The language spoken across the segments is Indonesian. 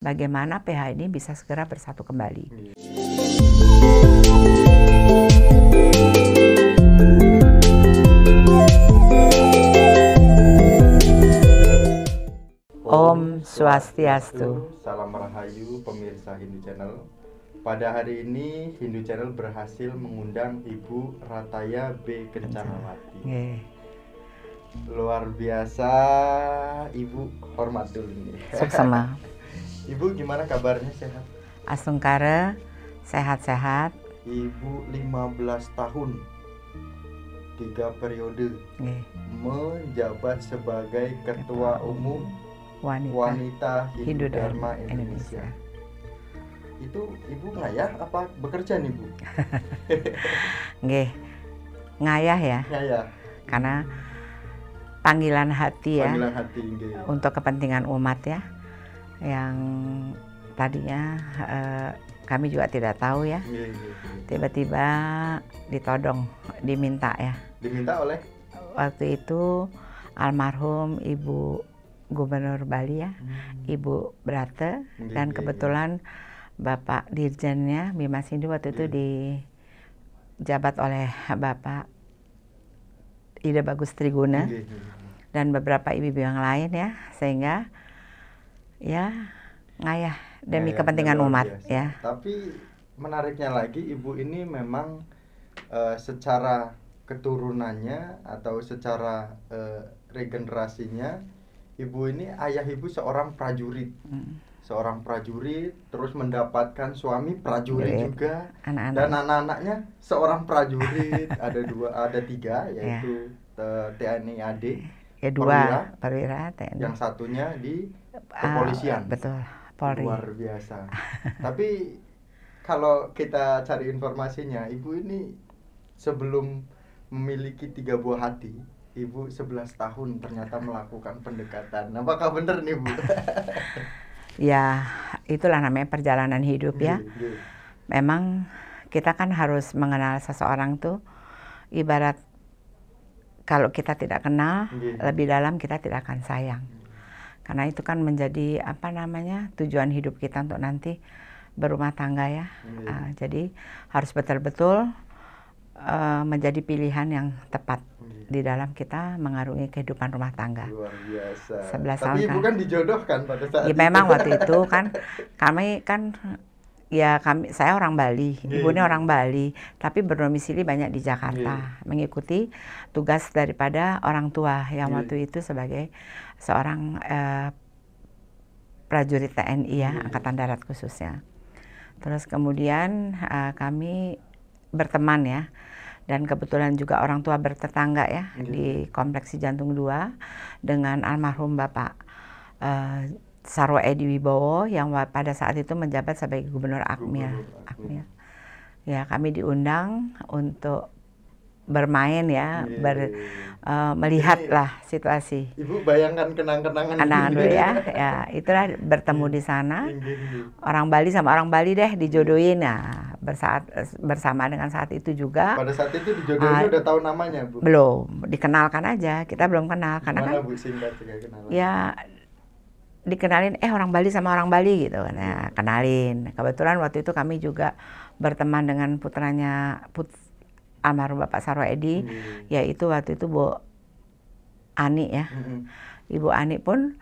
bagaimana PH ini bisa segera bersatu kembali. Om Swastiastu. Salam Rahayu pemirsa Hindu Channel. Pada hari ini Hindu Channel berhasil mengundang Ibu Rataya B Kencanawati. Luar biasa, Ibu hormat dulu nih. Suksema. Ibu gimana kabarnya sehat? Asungkara sehat-sehat. Ibu 15 tahun tiga periode Nggih. menjabat sebagai Ketua Umum Wanita, Wanita Hindu Hindu Dharma Indonesia. Indonesia. Itu Ibu ngayah apa bekerja nih Bu? Nggih. Ngayah ya, Ngayah. karena panggilan hati ya Panggilan hati untuk kepentingan umat ya. Yang tadinya eh, kami juga tidak tahu ya. Nggih, nggih, nggih. Tiba-tiba ditodong, diminta ya. Diminta oleh Waktu itu almarhum Ibu Gubernur Bali ya, Ibu Brate Nggih, dan kebetulan Bapak Dirjennya Bima Sindu waktu itu Nggih. dijabat oleh Bapak Ida Bagus Triguna dan beberapa ibu-ibu yang lain ya, sehingga ya ngayah demi Ngayahnya kepentingan umat biasa. ya. Tapi menariknya lagi Ibu ini memang eh, secara keturunannya atau secara eh, regenerasinya Ibu ini ayah Ibu seorang prajurit. Mm. Seorang prajurit terus mendapatkan suami prajurit Prajurit. juga Anak-anak dan anak-anaknya seorang prajurit ada dua ada tiga Ya. yaitu eh, TNI AD ya dua perwira TNI. yang satunya di Kepolisian. betul, Polri. luar biasa tapi kalau kita cari informasinya ibu ini sebelum memiliki tiga buah hati ibu 11 tahun ternyata melakukan pendekatan apakah benar nih bu Ya, itulah namanya perjalanan hidup ya. Nggih, nggih. Memang kita kan harus mengenal seseorang tuh ibarat kalau kita tidak kenal Nggih. lebih dalam kita tidak akan sayang. Karena itu kan menjadi apa namanya tujuan hidup kita untuk nanti berumah tangga ya. Nggih. Ah, jadi harus betul-betul eh, menjadi pilihan yang tepat Nggih. di dalam kita mengarungi kehidupan rumah tangga. luar biasa 11 tapi tahun ibu kan. kan dijodohkan pada saat Ya itu. memang waktu itu kan kami kan ya kami saya orang Bali, Iya, ibunya iya. orang Bali, tapi berdomisili banyak di Jakarta, mengikuti tugas daripada orang tua yang Iya. waktu itu sebagai seorang eh, prajurit TNI ya, Iya. Angkatan Darat khususnya. Terus kemudian eh, kami berteman ya, dan kebetulan juga orang tua bertetangga ya Iya. di Kompleks Jantung 2 dengan almarhum Bapak eh, Sarwo Edi Wibowo yang pada saat itu menjabat sebagai Gubernur Akmil. Gubernur Akmil. Ya, kami diundang untuk bermain ya, Nggih. ber, eh, melihatlah situasi. Ibu bayangkan kenang-kenangan ibu. dulu ya, ya itulah bertemu di sana. Orang Bali sama orang Bali deh dijodohin. Nah bersaat bersama dengan saat itu juga. Pada saat itu dijodohin Ah, udah tahu namanya bu? belum. Dikenalkan aja. Kita belum kenal. Karena kan bu singkat kenalan? Ya dikenalin eh orang Bali sama orang Bali gitu. Kan ya kenalin. Kebetulan waktu itu kami juga berteman dengan putranya put almarhum Bapak Sarwo Edi. Nggih. yaitu waktu itu Bu Ani ya. Mm-mm. Ibu Ani pun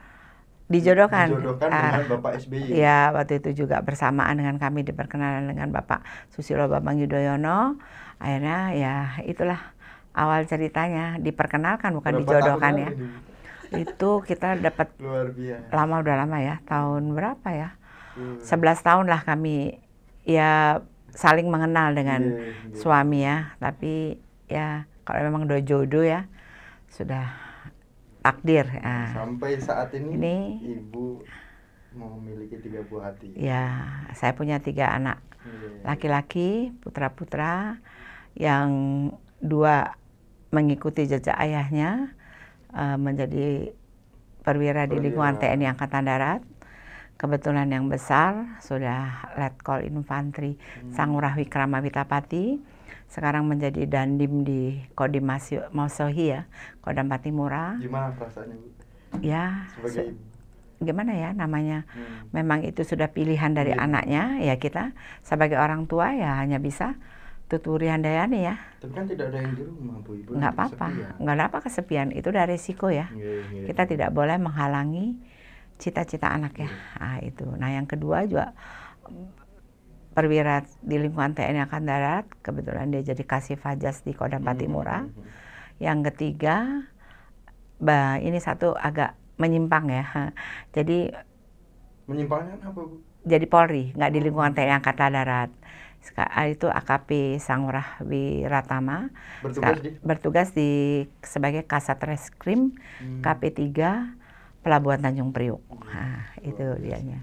dijodohkan, dijodohkan Ah, dengan bapak SBY Ya, waktu itu juga bersamaan dengan kami diperkenalan dengan Bapak Susilo Bambang Yudhoyono. Akhirnya ya itulah awal ceritanya. Diperkenalkan bukan Berapa dijodohkan ya. Itu kita dapat luar biasa lama udah lama ya, tahun berapa ya? Hmm. 11 tahun lah kami ya saling mengenal dengan Iya, iya. suami ya. Tapi ya kalau memang udah jodoh ya sudah takdir. Nah, sampai saat ini, Ini- ibu mau memiliki tiga buah hati ya saya punya tiga anak. Iya. laki-laki putra-putra yang dua mengikuti jejak ayahnya eh, menjadi perwira di lingkungan. TNI Angkatan Darat. Kebetulan yang besar sudah Letkol Infanteri Hmm. Sangurah Wikrama Witapati. Sekarang menjadi dandim di Kodim Mosohi ya, Kodam Patimura. gimana perasaannya bu Ya, sebagai gimana ya namanya Hmm. memang itu sudah pilihan dari Iya. anaknya ya kita sebagai orang tua ya hanya bisa tuturi handayani ya Tapi kan tidak ada yang di rumah, Bu. Ibu nggak nanti apa-apa kesepian. nggak ada apa kesepian itu udah resiko ya Iya, iya, kita iya. tidak boleh menghalangi cita-cita anak ya nah itu nah yang kedua juga perwira di lingkungan TNI Angkatan Darat kebetulan dia jadi kasih fajas di Kodam Hmm, Patimura hmm, hmm. yang ketiga bah ini satu agak menyimpang ya jadi Menyimpangkan apa, Bu? jadi Polri, nggak di lingkungan TNI Angkatan Darat. Ah, Itu AKP Sangurah Wiratama Bertugas di bertugas di sebagai Kasat Reskrim Hmm. KP3 Pelabuhan Tanjung Priuk. Nah, itu dianya.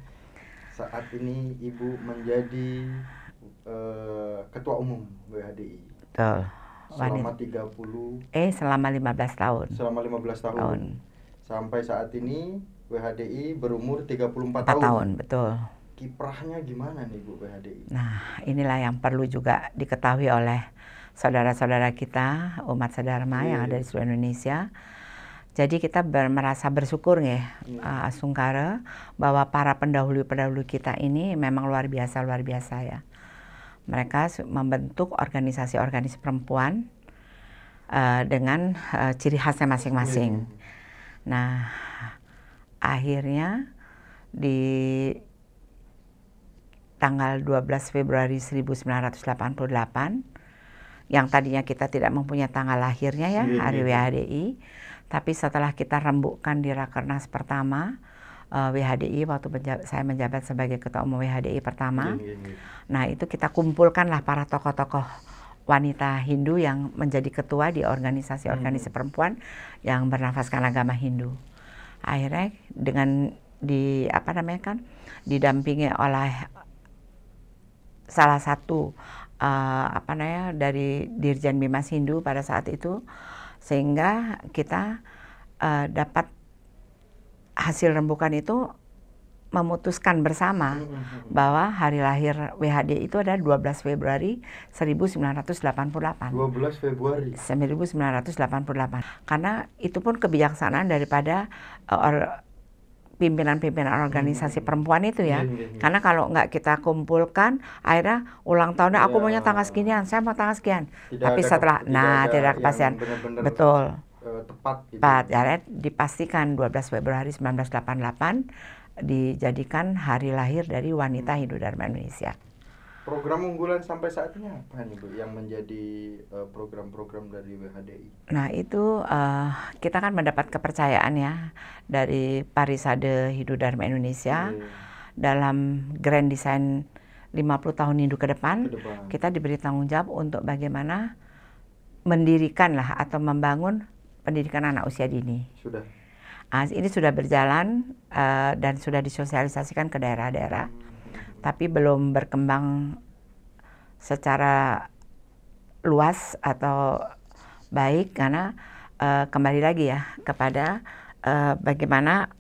Saat ini Ibu menjadi eh, ketua umum WHDI Betul. selama Wanita. 30 Eh selama 15 tahun. selama 15 tahun. Tahun. Sampai saat ini WHDI berumur 34 4 tahun. tahun, betul. Kiprahnya gimana nih Bu WHDI? Nah, inilah yang perlu juga diketahui oleh saudara-saudara kita, umat sedharma yang Iya. ada di seluruh Indonesia. Jadi kita ber- merasa bersyukur ya, Iya. uh, Sungkara, bahwa para pendahulu-pendahulu kita ini memang luar biasa, luar biasa ya. Mereka membentuk organisasi-organisasi perempuan uh, dengan uh, ciri khasnya masing-masing. Nah, akhirnya di tanggal 12 Februari 1988 yang tadinya kita tidak mempunyai tanggal lahirnya ya Iya, hari iya. WHDI tapi setelah kita rembukkan di Rakernas pertama eh, WHDI waktu menja- saya menjabat sebagai ketua umum WHDI pertama Iya, iya, iya. Nah, itu kita kumpulkanlah para tokoh-tokoh wanita Hindu yang menjadi ketua di organisasi-organisasi Hmm. perempuan yang bernafaskan agama Hindu. Akhirnya dengan di apa namanya kan didampingi oleh salah satu eh, apa namanya dari Dirjen Bimas Hindu pada saat itu sehingga kita eh, dapat hasil rembukan itu memutuskan bersama Hmm, hmm, hmm. bahwa hari lahir WHD itu adalah 12 Februari 1988. 12 Februari. 1988. Karena itu pun kebijaksanaan daripada uh, or- pimpinan-pimpinan organisasi perempuan itu ya. Iya. Karena kalau nggak kita kumpulkan, akhirnya ulang tahunnya aku Ya. maunya tanggal seginian, saya mau tanggal sekian. Tidak Tapi ada setelah, ke- nah ada tidak ada kepastian. Betul. eh, tepat gitu. Tepat, akhirnya dipastikan 12 Februari 1988 dijadikan hari lahir dari wanita Hindu Dharma Indonesia. Program unggulan sampai saat ini apa nih Bu yang menjadi eh, program-program dari WHDI? Nah itu eh, kita kan mendapat kepercayaan ya dari Parisade Hindu Dharma Indonesia Iya, dalam Grand Design 50 tahun Hindu ke depan ke depan. kita diberi tanggung jawab untuk bagaimana mendirikan lah atau membangun pendidikan anak usia dini. Sudah. Ah, ini sudah berjalan eh, dan sudah disosialisasikan ke daerah-daerah, tapi belum berkembang secara luas atau baik karena eh, kembali lagi ya kepada eh, bagaimana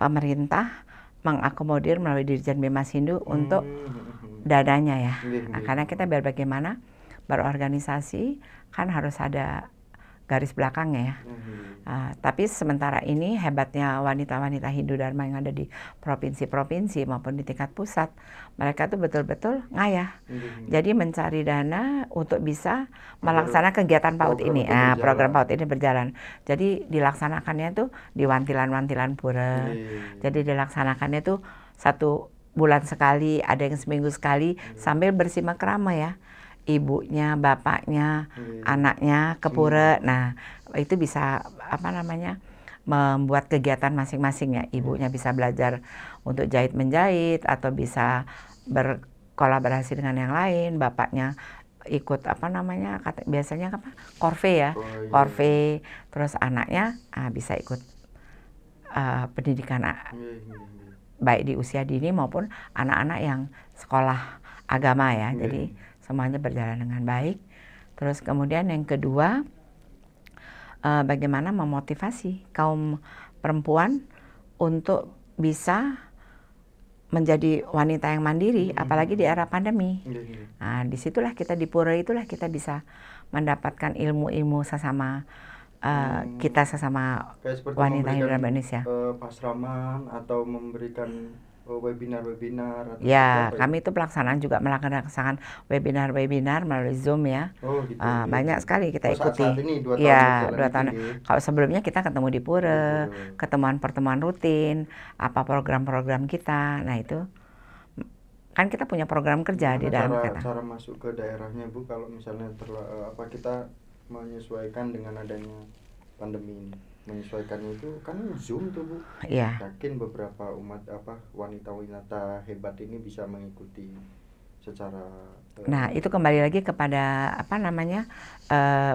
pemerintah mengakomodir melalui Dirjen Bimas Hindu untuk Hmm, dananya ya. Iya, Nah, iya. karena kita biar bagaimana berorganisasi kan harus ada garis belakangnya ya. Hmm, Ah, tapi sementara ini hebatnya wanita-wanita Hindu Dharma yang ada di provinsi-provinsi maupun di tingkat pusat, mereka tuh betul-betul ngayah. hmm. Jadi mencari dana untuk bisa melaksanakan kegiatan PAUD program ini. Ah, program PAUD ini berjalan. Jadi dilaksanakannya tuh di wantilan-wantilan pura. Iya. Jadi dilaksanakannya tuh satu bulan sekali, ada yang seminggu sekali, sambil bersimak-rama ya. Ibunya, bapaknya, Iya. anaknya ke pura. Nah, itu bisa apa namanya? membuat kegiatan masing-masing ya. Ibunya bisa belajar untuk jahit menjahit atau bisa berkolaborasi dengan yang lain, bapaknya ikut apa namanya? kata biasanya apa? Korve ya. Oh, iya. Korve, terus anaknya ah, bisa ikut ah, pendidikan ah, Iya, iya, iya. baik di usia dini maupun anak-anak yang sekolah agama ya. Iya. Jadi semuanya berjalan dengan baik. Terus kemudian yang kedua eh, bagaimana memotivasi kaum perempuan untuk bisa menjadi wanita yang mandiri, Hmm. apalagi di era pandemi. Iya. Nah, di situlah kita di pura itulah kita bisa mendapatkan ilmu-ilmu sesama uh, Hmm. kita sesama wanita Hindu memberikan, dalam Indonesia. eh, pasraman atau memberikan webinar-webinar atau Ya, apa kami itu pelaksanaan juga melaksanakan webinar-webinar melalui Zoom ya. Oh gitu. Uh, iya. banyak sekali kita Oh, saat- ikuti. saat ini dua tahun Ya, dua itu, tahun. iya. Kalau sebelumnya kita ketemu di pura, Betul. ketemuan-pertemuan rutin, apa program-program kita. Nah itu kan kita punya program kerja di Gimana dalam cara, kita. cara masuk ke daerahnya Bu kalau misalnya terla, eh, apa kita menyesuaikan dengan adanya pandemi ini menyesuaikannya itu kan zoom tuh Bu Iya. yakin beberapa umat apa wanita-wanita hebat ini bisa mengikuti secara eh, Nah itu kembali lagi kepada apa namanya eh,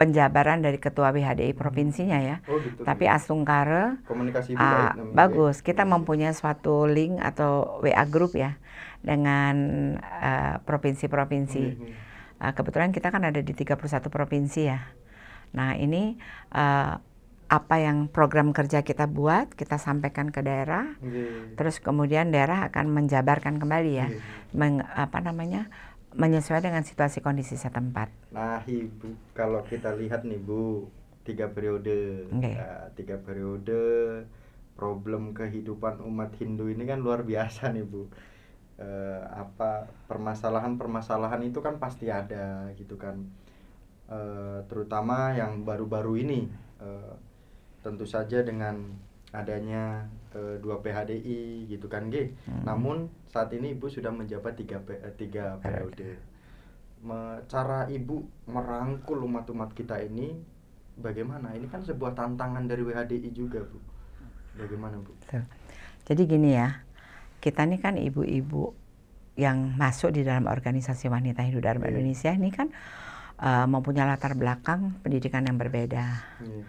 penjabaran dari ketua WHDI provinsinya ya. oh gitu Tapi gitu. Astungkare komunikasi namanya, bagus. ya. Kita Iya. mempunyai suatu link atau WA group ya dengan eh, provinsi-provinsi. Iya, iya. Eh, kebetulan kita kan ada di 31 provinsi ya. Nah, ini eh, apa yang program kerja kita buat, kita sampaikan ke daerah, Iya. terus kemudian daerah akan menjabarkan kembali ya, Iya. meng- apa namanya? menyesuaikan dengan situasi kondisi setempat. Nah, Ibu, kalau kita lihat nih Bu, tiga periode, Oke. Nah, tiga periode problem kehidupan umat Hindu ini kan luar biasa nih Bu. Eh, apa permasalahan-permasalahan itu kan pasti ada gitu kan. Eh, terutama yang baru-baru ini, eh, tentu saja dengan adanya eh, dua PHDI gitu kan, G. Hmm. Namun saat ini Ibu sudah menjabat tiga pe- eh, tiga periode. Me- cara ibu merangkul umat-umat kita ini bagaimana? Ini kan sebuah tantangan dari WHDI juga, Bu. Bagaimana, Bu? Tuh. Jadi gini ya, kita ini kan ibu-ibu yang masuk di dalam organisasi wanita Hindu Dharma Iya. Indonesia ini kan eh, mempunyai latar belakang pendidikan yang berbeda. Iya.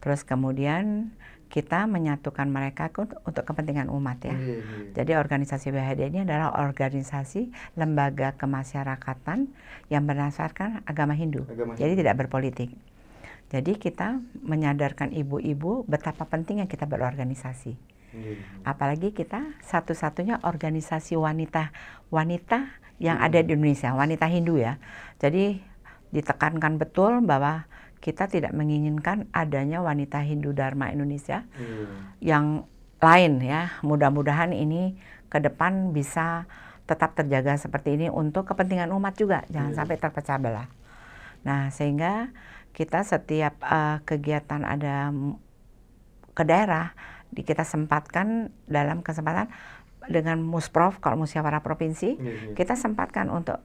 Terus kemudian kita menyatukan mereka untuk kepentingan umat ya. Iya. Jadi organisasi WHD ini adalah organisasi lembaga kemasyarakatan yang berdasarkan agama Hindu. Agama Jadi Hindu. tidak berpolitik. Jadi kita menyadarkan ibu-ibu betapa pentingnya kita berorganisasi. Iya. Apalagi kita satu-satunya organisasi wanita wanita yang Hmm. ada di Indonesia, wanita Hindu ya. Jadi ditekankan betul bahwa kita tidak menginginkan adanya wanita Hindu Dharma Indonesia Iya. yang lain ya. Mudah-mudahan ini ke depan bisa tetap terjaga seperti ini untuk kepentingan umat juga, jangan Iya. sampai terpecah belah. Nah, sehingga kita setiap eh, kegiatan ada ke daerah di kita sempatkan dalam kesempatan dengan Musprov kalau musyawarah provinsi iya. kita sempatkan untuk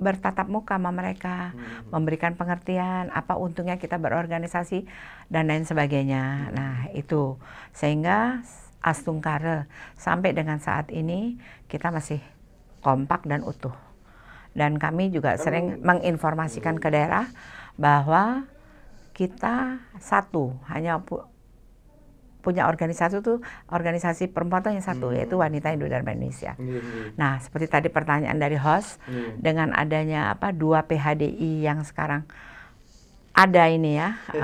bertatap muka sama mereka Hmm. memberikan pengertian apa untungnya kita berorganisasi dan lain sebagainya. Nah, itu sehingga Astungkare sampai dengan saat ini kita masih kompak dan utuh. Dan kami juga Kan- sering menginformasikan ke daerah bahwa kita satu hanya pu- punya organisasi itu organisasi perempuan tuh yang satu Hmm. yaitu wanita Dharma Indonesia. Iya, iya. Nah, seperti tadi pertanyaan dari host, Iya. dengan adanya apa dua PHDI yang sekarang ada ini ya,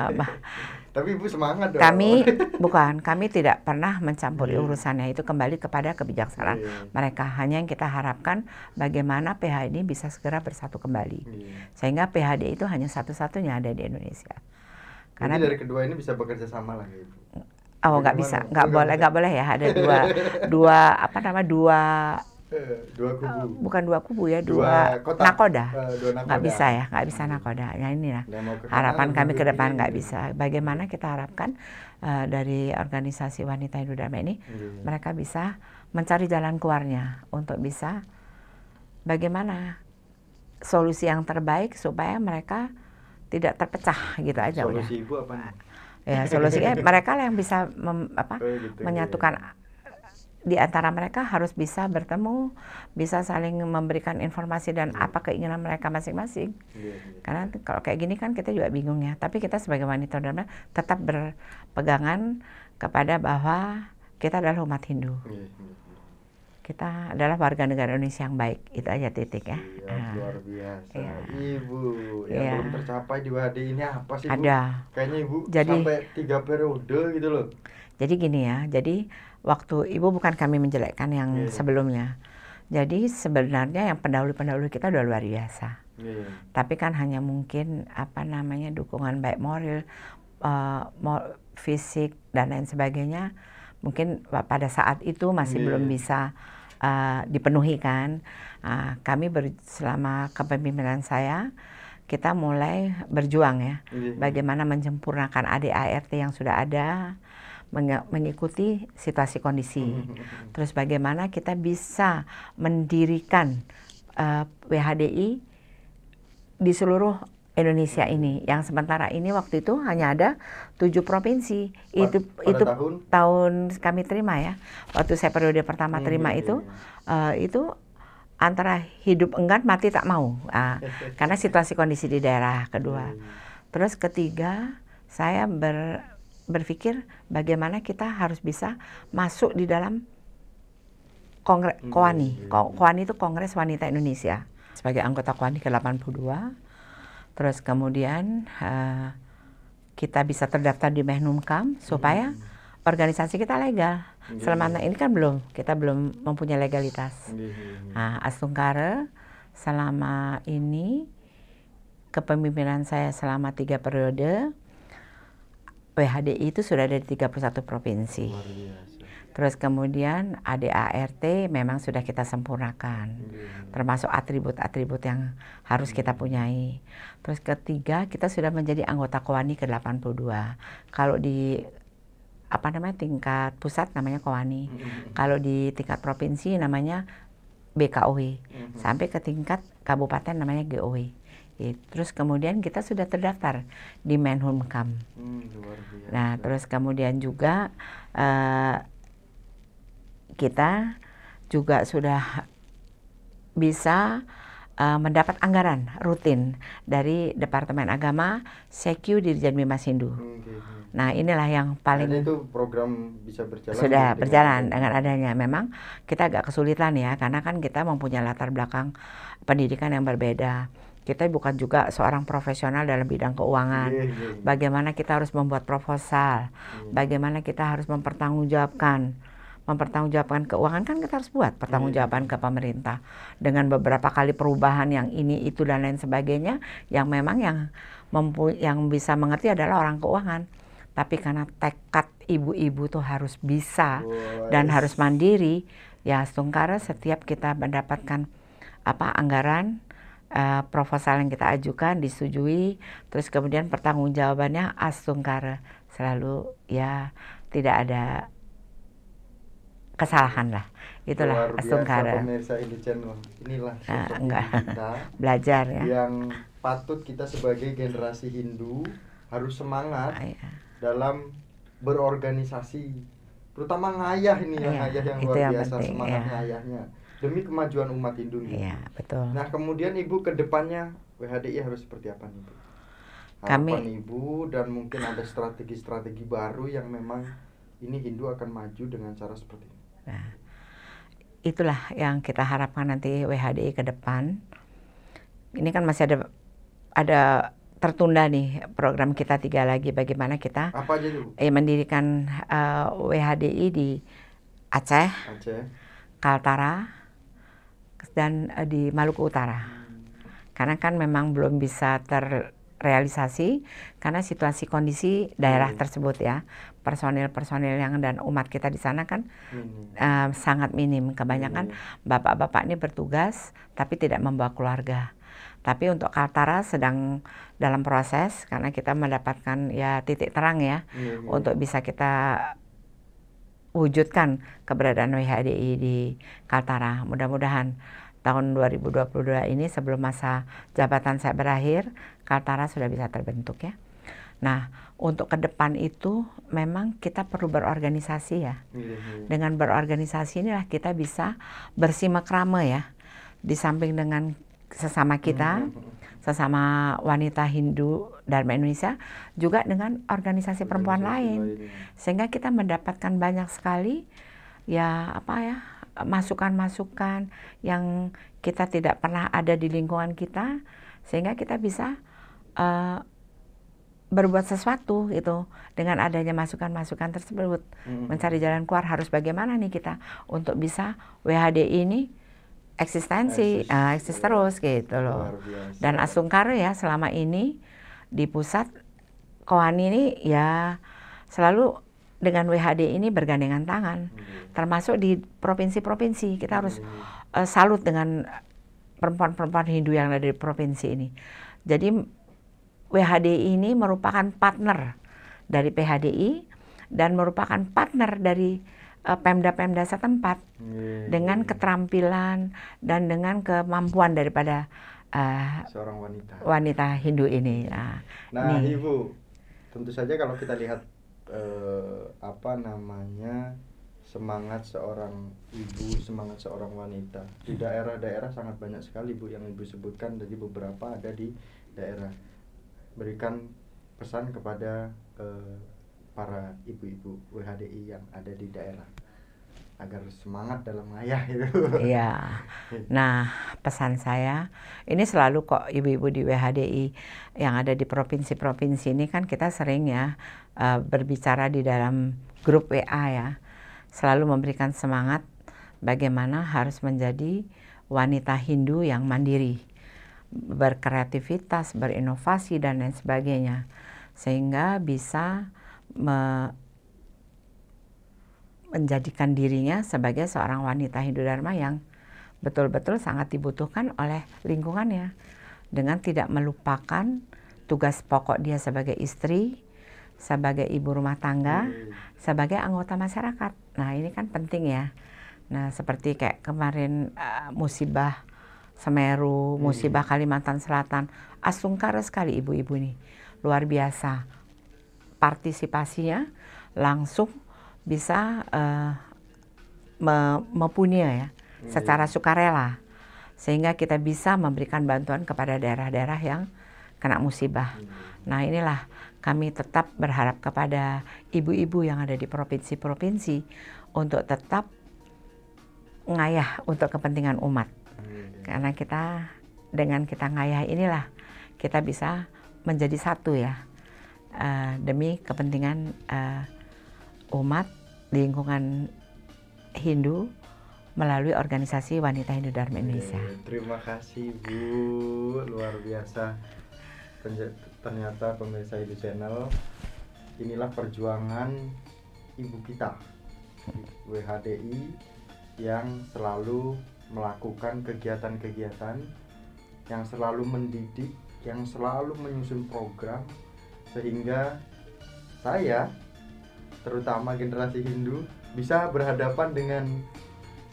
Tapi Ibu semangat dong. kami bukan kami tidak pernah mencampuri Iya. urusannya itu kembali kepada kebijaksanaan Iya. mereka. Hanya yang kita harapkan bagaimana PHD ini bisa segera bersatu kembali, Iya. sehingga PHD itu hanya satu-satunya ada di Indonesia. Karena Karena dari kedua ini bisa bekerja sama lah ya, Ibu. Oh nggak bisa, nggak boleh, nggak boleh ya ada dua dua apa nama dua Eh, dua kubu. bukan dua kubu ya Dua dua, kota. nakoda. Dua nggak bisa ya nggak bisa nakoda ya ini lah Dan mau ke kanan, harapan kami ke depan nggak bisa bagaimana kita harapkan eh, dari organisasi wanita Hindu Dharma ini Iya. mereka bisa mencari jalan keluarnya untuk bisa bagaimana solusi yang terbaik supaya mereka tidak terpecah gitu aja udah Solusi Ibu apa? Ya solusinya mereka lah yang bisa mem- apa Oh, gitu, iya. menyatukan di antara mereka harus bisa bertemu, bisa saling memberikan informasi dan Iya. apa keinginan mereka masing-masing. Iya, iya. Karena kalau kayak gini kan kita juga bingung ya. Tapi kita sebagai wanita dan tetap berpegangan kepada bahwa kita adalah umat Hindu. Kita adalah warga negara Indonesia yang baik. Itu aja titik ya. Iya, Ah, luar biasa. Iya. Ibu, yang Iya. belum tercapai di WHD ini apa sih, Bu? ada. Kayaknya Ibu Jadi- sampai tiga periode gitu loh. Jadi gini ya. Jadi waktu ibu bukan kami menjelekkan yang Iya. sebelumnya. Jadi sebenarnya yang pendahulu-pendahulu kita udah luar biasa. Iya. Tapi kan hanya mungkin apa namanya dukungan baik moral, uh, fisik dan lain sebagainya mungkin pada saat itu masih Iya. belum bisa uh, dipenuhi kan. Uh, kami ber- selama kepemimpinan saya kita mulai berjuang ya Iya. bagaimana menyempurnakan ADART yang sudah ada menge- mengikuti situasi kondisi. Terus bagaimana kita bisa mendirikan uh, WHDI di seluruh Indonesia ini. Yang sementara ini waktu itu hanya ada tujuh provinsi. Itu pada itu tahun? tahun kami terima ya. Waktu saya periode pertama Hmm, terima iya, itu iya, eh, itu antara hidup enggan mati tak mau. Ah, karena situasi kondisi di daerah kedua. Iya, iya. terus ketiga saya ber, berpikir bagaimana kita harus bisa masuk di dalam kongres Hmm, Koani iya. Ko- Koani itu Kongres Wanita Indonesia sebagai anggota Koani ke-82 terus kemudian eh, kita bisa terdaftar di Menhumkam supaya organisasi kita legal Iya, selama ini kan belum kita belum mempunyai legalitas Iya, iya, iya. Nah, Astungkara selama ini kepemimpinan saya selama tiga periode WHDI itu sudah ada di 31 provinsi. Luar biasa. Terus kemudian ADART memang sudah kita sempurnakan. Iya. Termasuk atribut-atribut yang harus kita punyai. Terus ketiga, kita sudah menjadi anggota Kowani ke-82. Kalau di apa namanya tingkat pusat namanya Kowani. Kalau di tingkat provinsi namanya BKOW. Mhm. Sampai ke tingkat kabupaten namanya GOW. Gitu. Terus kemudian kita sudah terdaftar di Menhumkam. Hmm. Nah, terus kemudian juga eh, kita juga sudah bisa eh, mendapat anggaran rutin dari Departemen Agama Seku Dirjen Bimas Hindu. Hmm, oke. Nah, inilah yang paling itu program bisa berjalan sudah dengan- berjalan dengan adanya. Memang kita agak kesulitan ya, karena kan kita mempunyai latar belakang pendidikan yang berbeda. Kita bukan juga seorang profesional dalam bidang keuangan. Iya, iya, iya. Bagaimana kita harus membuat proposal, Iya. bagaimana kita harus mempertanggungjawabkan mempertanggungjawabkan keuangan kan kita harus buat pertanggungjawaban ke pemerintah. Dengan beberapa kali perubahan yang ini itu dan lain sebagainya yang memang yang mempu yang bisa mengerti adalah orang keuangan. Tapi karena tekad ibu-ibu tuh harus bisa Wah, dan harus mandiri ya Stungkara setiap kita mendapatkan apa anggaran eh, proposal yang kita ajukan disetujui terus kemudian pertanggungjawabannya Astungkara selalu ya tidak ada kesalahan lah itulah Astungkara pemirsa ini channel. Inilah Ah, sosok enggak. ibu kita belajar ya yang patut kita sebagai generasi Hindu harus semangat Ah, iya. dalam berorganisasi terutama ngayah ini yang Iya, ngayah yang luar yang biasa penting, semangat iya. ngayahnya demi kemajuan umat Hindu iya betul Nah kemudian ibu ke depannya WHDI harus seperti apa nih bu? Kami- Harapan ibu dan mungkin ada strategi-strategi baru yang memang ini Hindu akan maju dengan cara seperti ini. Nah, itulah yang kita harapkan nanti WHDI ke depan. Ini kan masih ada ada tertunda nih program kita tiga lagi bagaimana kita Apa aja tuh? eh, mendirikan eh, WHDI di Aceh, Aceh. Kaltara, dan eh, di Maluku Utara. Karena kan memang belum bisa terrealisasi karena situasi kondisi daerah Hmm. tersebut ya. Personil-personil yang dan umat kita di sana kan Ini. eh, sangat minim. Kebanyakan Iya. bapak-bapak ini bertugas tapi tidak membawa keluarga. Tapi untuk Kaltara sedang dalam proses karena kita mendapatkan ya titik terang ya iya. untuk bisa kita wujudkan keberadaan WHDI di Kaltara. Mudah-mudahan tahun 2022 ini sebelum masa jabatan saya berakhir, Kaltara sudah bisa terbentuk ya. Nah, untuk ke depan itu memang kita perlu berorganisasi ya Iya, iya. dengan berorganisasi inilah kita bisa bersimakrama ya di samping dengan sesama kita Hmm, sesama wanita Hindu Dharma Indonesia juga dengan organisasi perempuan Organisasi lain lainnya. sehingga kita mendapatkan banyak sekali ya apa ya masukan-masukan yang kita tidak pernah ada di lingkungan kita sehingga kita bisa eh, berbuat sesuatu gitu dengan adanya masukan-masukan tersebut Mm-mm. mencari jalan keluar harus bagaimana nih kita untuk bisa WHDI ini eksistensi, Eksis- eh, eksis terus gitu loh. Dan Asungkar ya selama ini di pusat Koani ini ya selalu dengan WHD ini bergandengan tangan. Hmm. Termasuk di provinsi-provinsi kita harus Hmm. eh, salut dengan perempuan-perempuan Hindu yang ada di provinsi ini. Jadi WHD ini merupakan partner dari PHDI dan merupakan partner dari eh, Pemda-Pemda setempat Iya, dengan iya. keterampilan dan dengan kemampuan daripada eh, seorang wanita. wanita Hindu ini. Nah, Nah, nih. Ibu, tentu saja kalau kita lihat eh, apa namanya semangat seorang ibu, semangat seorang wanita di daerah-daerah sangat banyak sekali Bu yang Ibu sebutkan jadi beberapa ada di daerah. Berikan pesan kepada eh, para ibu-ibu WHDI yang ada di daerah agar semangat dalam ngayah itu. Iya. Nah, pesan saya ini selalu kok ibu-ibu di WHDI yang ada di provinsi-provinsi ini kan kita sering ya eh, berbicara di dalam grup WA ya. Selalu memberikan semangat bagaimana harus menjadi wanita Hindu yang mandiri, berkreativitas, berinovasi dan lain sebagainya. Sehingga bisa me- menjadikan dirinya sebagai seorang wanita Hindu Dharma yang betul-betul sangat dibutuhkan oleh lingkungannya dengan tidak melupakan tugas pokok dia sebagai istri, sebagai ibu rumah tangga, Hmm. sebagai anggota masyarakat. Nah, ini kan penting ya. Nah, seperti kayak kemarin eh, musibah Semeru, musibah Kalimantan Selatan, asungkara sekali ibu-ibu ini. Luar biasa. Partisipasinya langsung bisa eh, me- mempunyai ya secara sukarela sehingga kita bisa memberikan bantuan kepada daerah-daerah yang kena musibah. Nah, inilah kami tetap berharap kepada ibu-ibu yang ada di provinsi-provinsi untuk tetap ngayah untuk kepentingan umat. Hmm. Karena kita dengan kita ngayah inilah kita bisa menjadi satu ya eh, demi kepentingan eh, umat lingkungan Hindu melalui organisasi Wanita Hindu Dharma Indonesia. Oke, Terima kasih Bu, luar biasa. Ternyata pemirsa Ibu Channel, inilah perjuangan ibu kita WHDI yang selalu melakukan kegiatan-kegiatan, yang selalu mendidik, yang selalu menyusun program sehingga saya terutama generasi Hindu bisa berhadapan dengan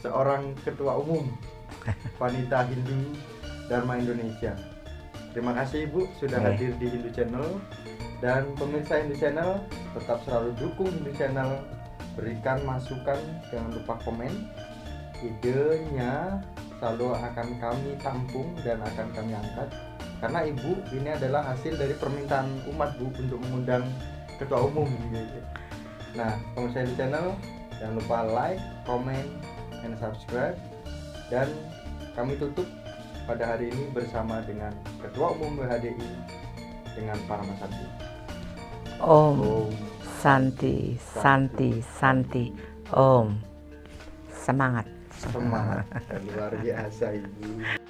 seorang ketua umum wanita Hindu Dharma Indonesia. Terima kasih Ibu sudah Oke. hadir di Hindu Channel dan pemirsa Hindu Channel tetap selalu dukung Hindu Channel. Berikan masukan, jangan lupa komen. Idenya selalu akan kami tampung dan akan kami angkat karena Ibu ini adalah hasil dari permintaan umat Bu untuk mengundang ketua umum gitu. Nah, pemirsa Hindu Channel jangan lupa like, comment, and subscribe dan kami tutup pada hari ini bersama dengan Ketua Umum WHDI dengan para Santi. Om Om Santi, Santi, Santi, Om. Semangat. Semangat luar biasa Ibu.